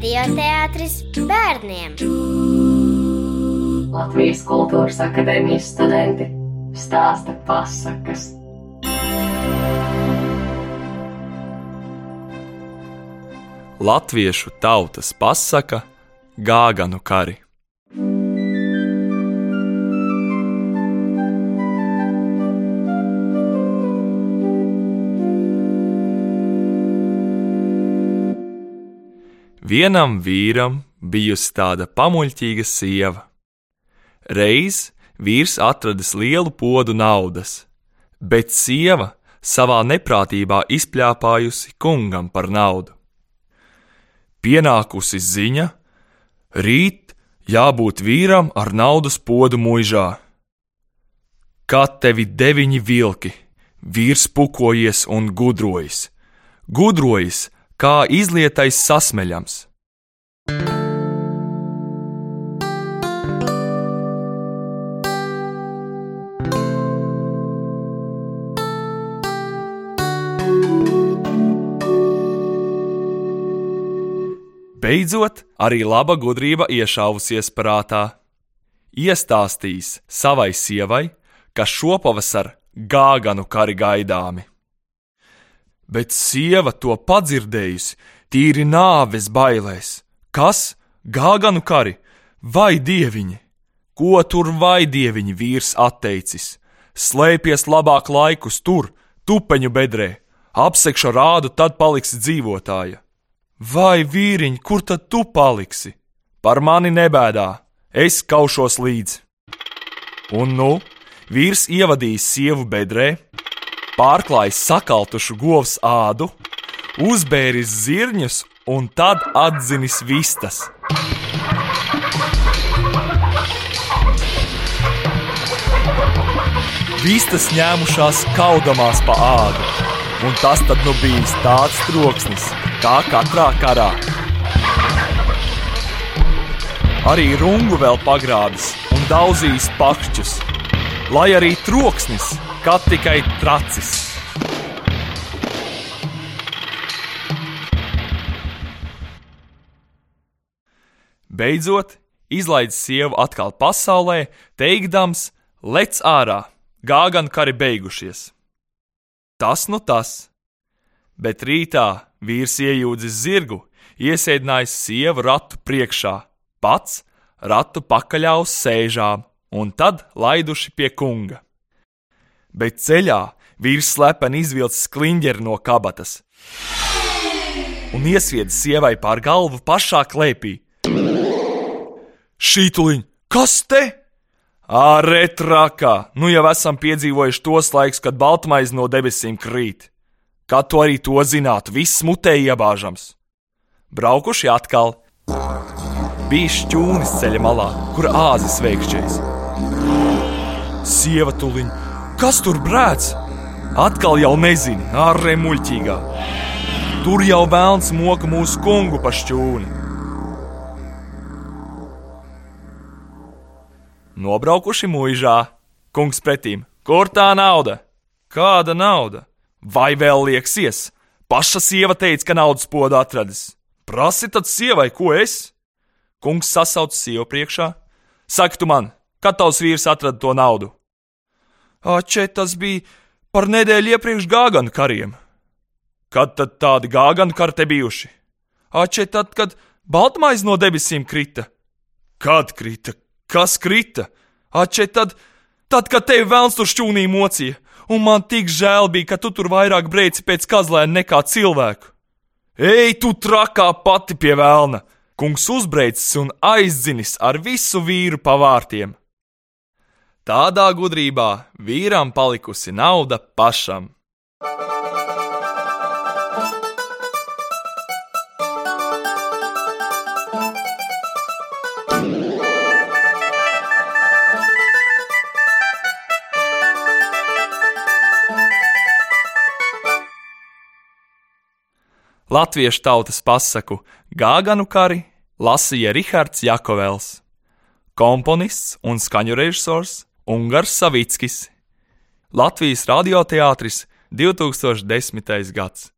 Radioteātris bērniem. Latvijas Kultūras Akadēmijas studenti stāsta pasakas. Latviešu tautas pasaka Gāganu kari. Vienam vīram bijusi tāda pamuļķīga sieva. Reiz vīrs atradis lielu podu naudas, bet sieva savā neprātībā izpļāpājusi kungam par naudu. Pienākusi ziņa, rīt jābūt vīram ar naudas podu muižā. Kā tevi deviņi vilki, vīrs pukojies un gudrojas, gudrojas, kā izlietais sasmeļams. Beidzot, arī laba gudrība iešāvusies prātā. Iestāstījis savai sievai, ka šopavasar gāganu kari gaidāmi. Bet sieva to padzirdējusi, tīri nāves bailēs. Kas? Gāganu kari? Vai dieviņi? Ko tur vai dieviņi vīrs atteicis? Slēpies labāk laikus tur, tupeņu bedrē, apsekšu rādu, tad paliksi dzīvotāja. Vai vīriņ, kur tad tu paliksi? Par mani nebēdā, es kaušos līdzi. Un nu, vīrs ievadījis sievu bedrē, pārklājis sakaltušu govs ādu, uzbēris zirņus un tad atzinis vistas. Vistas ņēmušās kaudamās pa ādu, un tas tad nu bijis tāds troksnis, kā katrā karā. Arī rungu vēl pagrābis un daudzījis pakšķus, lai arī troksnis, kā tikai tracis. Beidzot, izlaidis sievu atkal pasaulē, teikdams, lec ārā, gāgan kari beigušies. Tas nu tas, bet rītā vīrs iejūdzis zirgu, iesēdinājis sievu ratu priekšā, pats ratu pakaļā uz sēžām, un tad laiduši pie kunga. Bet ceļā vīrs slepeni izvilcis kliņģeri no kabatas un iesviedis sievai pār galvu pašā klēpī. Šītuliņ, kas te? Ārē trakā, nu jau esam piedzīvojuši tos laikus, kad baltmaize no debesīm krīt. Kā tu arī to zinātu, viss mutē iebāžams. Braukuši atkal. Bija šķūnis ceļa malā, kur āzis veikšķējis. Sieva tuliņ, kas tur brēc? Atkal jau nezini, ārē muļķīgā. Tur jau vēlns moka mūsu kungu pa šķūni. Nobraukuši mūžā, kungs pretīm, kur tā nauda? Kāda nauda? Vai vēl lieksies? Paša sieva teica, ka naudas podu atradis. Prasi tad sievai, ko es? Kungs sasauc sievu priekšā. Saki tu man, kad tavs vīrs atrada to naudu? Ače, tas bija par nedēļu iepriekš gāganu kariem. Kad tad tādi gāganu kari te bijuši? Ače, tad, kad baltmaize no debesīm krita. Kad krita? Kas krita? Ače, tad, tad, kad tevi vēlns tur šķūnī mocīja, un man tik žēl bija, ka tu tur vairāk brēci pēc kazlēna nekā cilvēku. Ej, tu trakā pati pie vēlna! Kungs uzbreicis un aizdzinis ar visu vīru pavārtiem. Tādā gudrībā vīram palikusi nauda pašam. Latviešu tautas pasaku Gāganu kari lasīja Rihards Jakovels, komponists un skaņu režisors Ungars Savickis, Latvijas radioteātris 2010. gads.